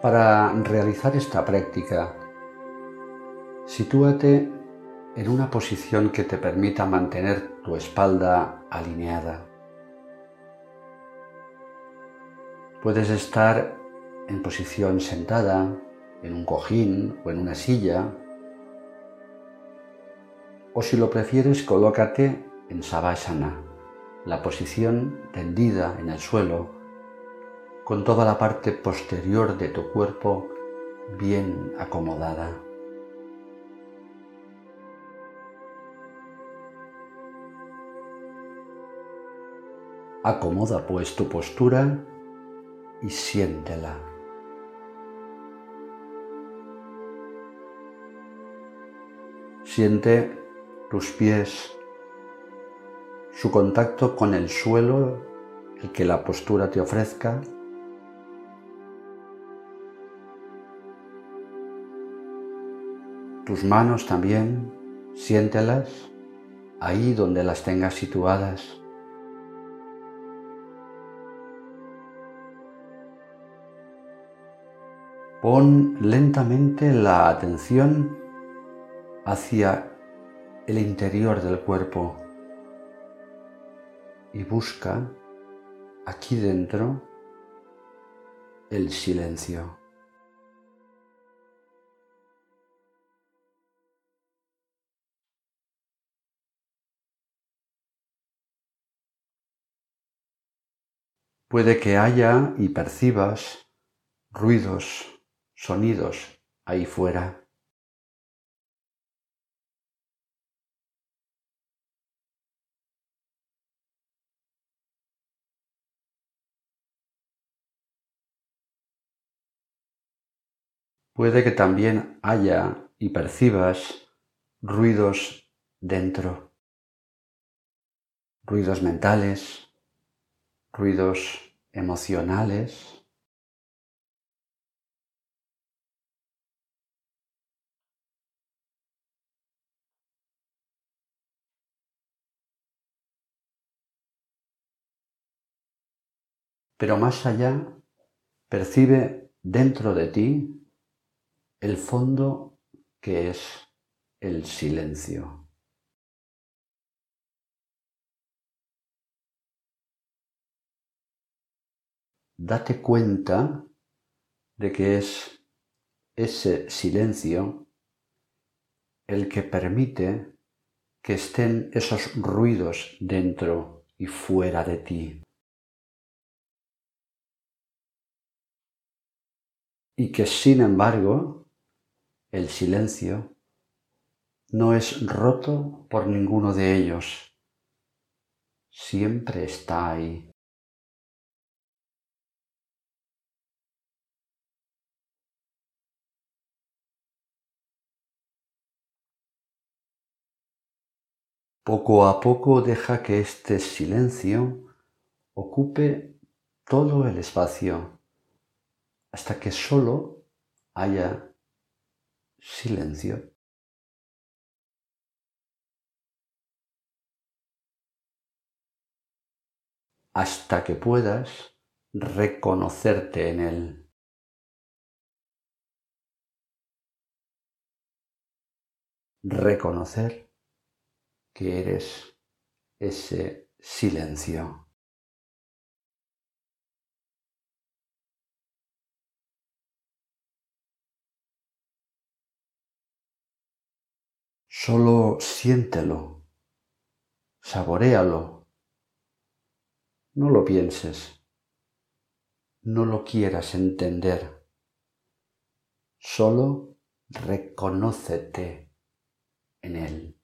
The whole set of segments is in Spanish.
Para realizar esta práctica, sitúate en una posición que te permita mantener tu espalda alineada. Puedes estar en posición sentada, en un cojín o en una silla, o si lo prefieres, colócate en Savasana, la posición tendida en el suelo, con toda la parte posterior de tu cuerpo bien acomodada. Acomoda pues tu postura y siéntela. Siente tus pies, su contacto con el suelo, el que la postura te ofrezca. Tus manos también, siéntelas ahí donde las tengas situadas. Pon lentamente la atención hacia el interior del cuerpo y busca aquí dentro el silencio. Puede que haya y percibas ruidos sonidos ahí fuera. Puede que también haya y percibas ruidos dentro, ruidos mentales, ruidos emocionales. Pero más allá, percibe dentro de ti el fondo que es el silencio. Date cuenta de que es ese silencio el que permite que estén esos ruidos dentro y fuera de ti. y que sin embargo el silencio no es roto por ninguno de ellos, siempre está ahí. Poco a poco deja que este silencio ocupe todo el espacio hasta que solo haya silencio. Hasta que puedas reconocerte en él. Reconocer que eres ese silencio. Solo siéntelo, saboréalo. No lo pienses, no lo quieras entender. Solo reconócete en él.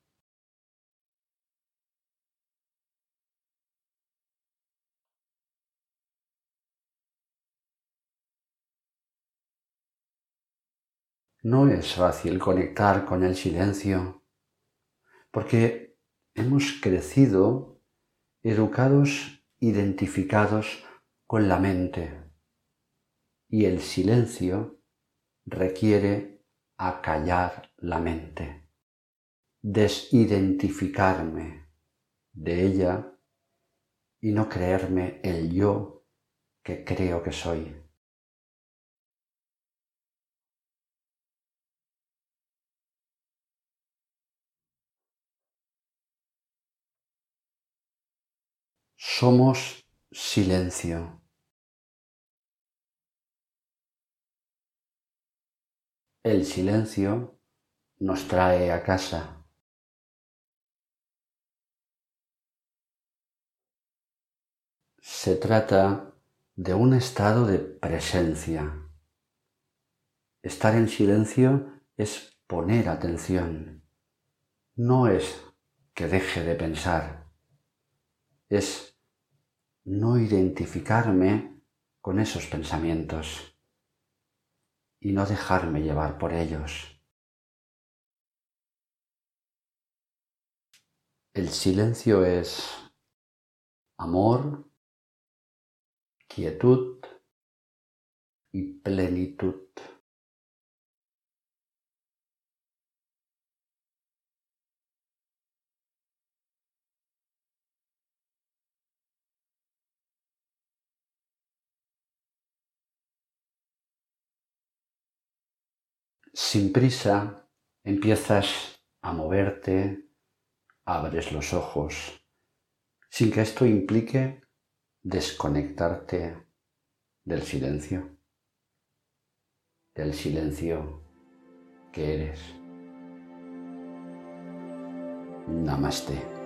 No es fácil conectar con el silencio porque hemos crecido educados, identificados con la mente y el silencio requiere acallar la mente, desidentificarme de ella y no creerme el yo que creo que soy. Somos silencio. El silencio nos trae a casa. Se trata de un estado de presencia. Estar en silencio es poner atención. No es que deje de pensar. Es no identificarme con esos pensamientos y no dejarme llevar por ellos. El silencio es amor, quietud y plenitud. Sin prisa empiezas a moverte, abres los ojos, sin que esto implique desconectarte del silencio, del silencio que eres. Namaste.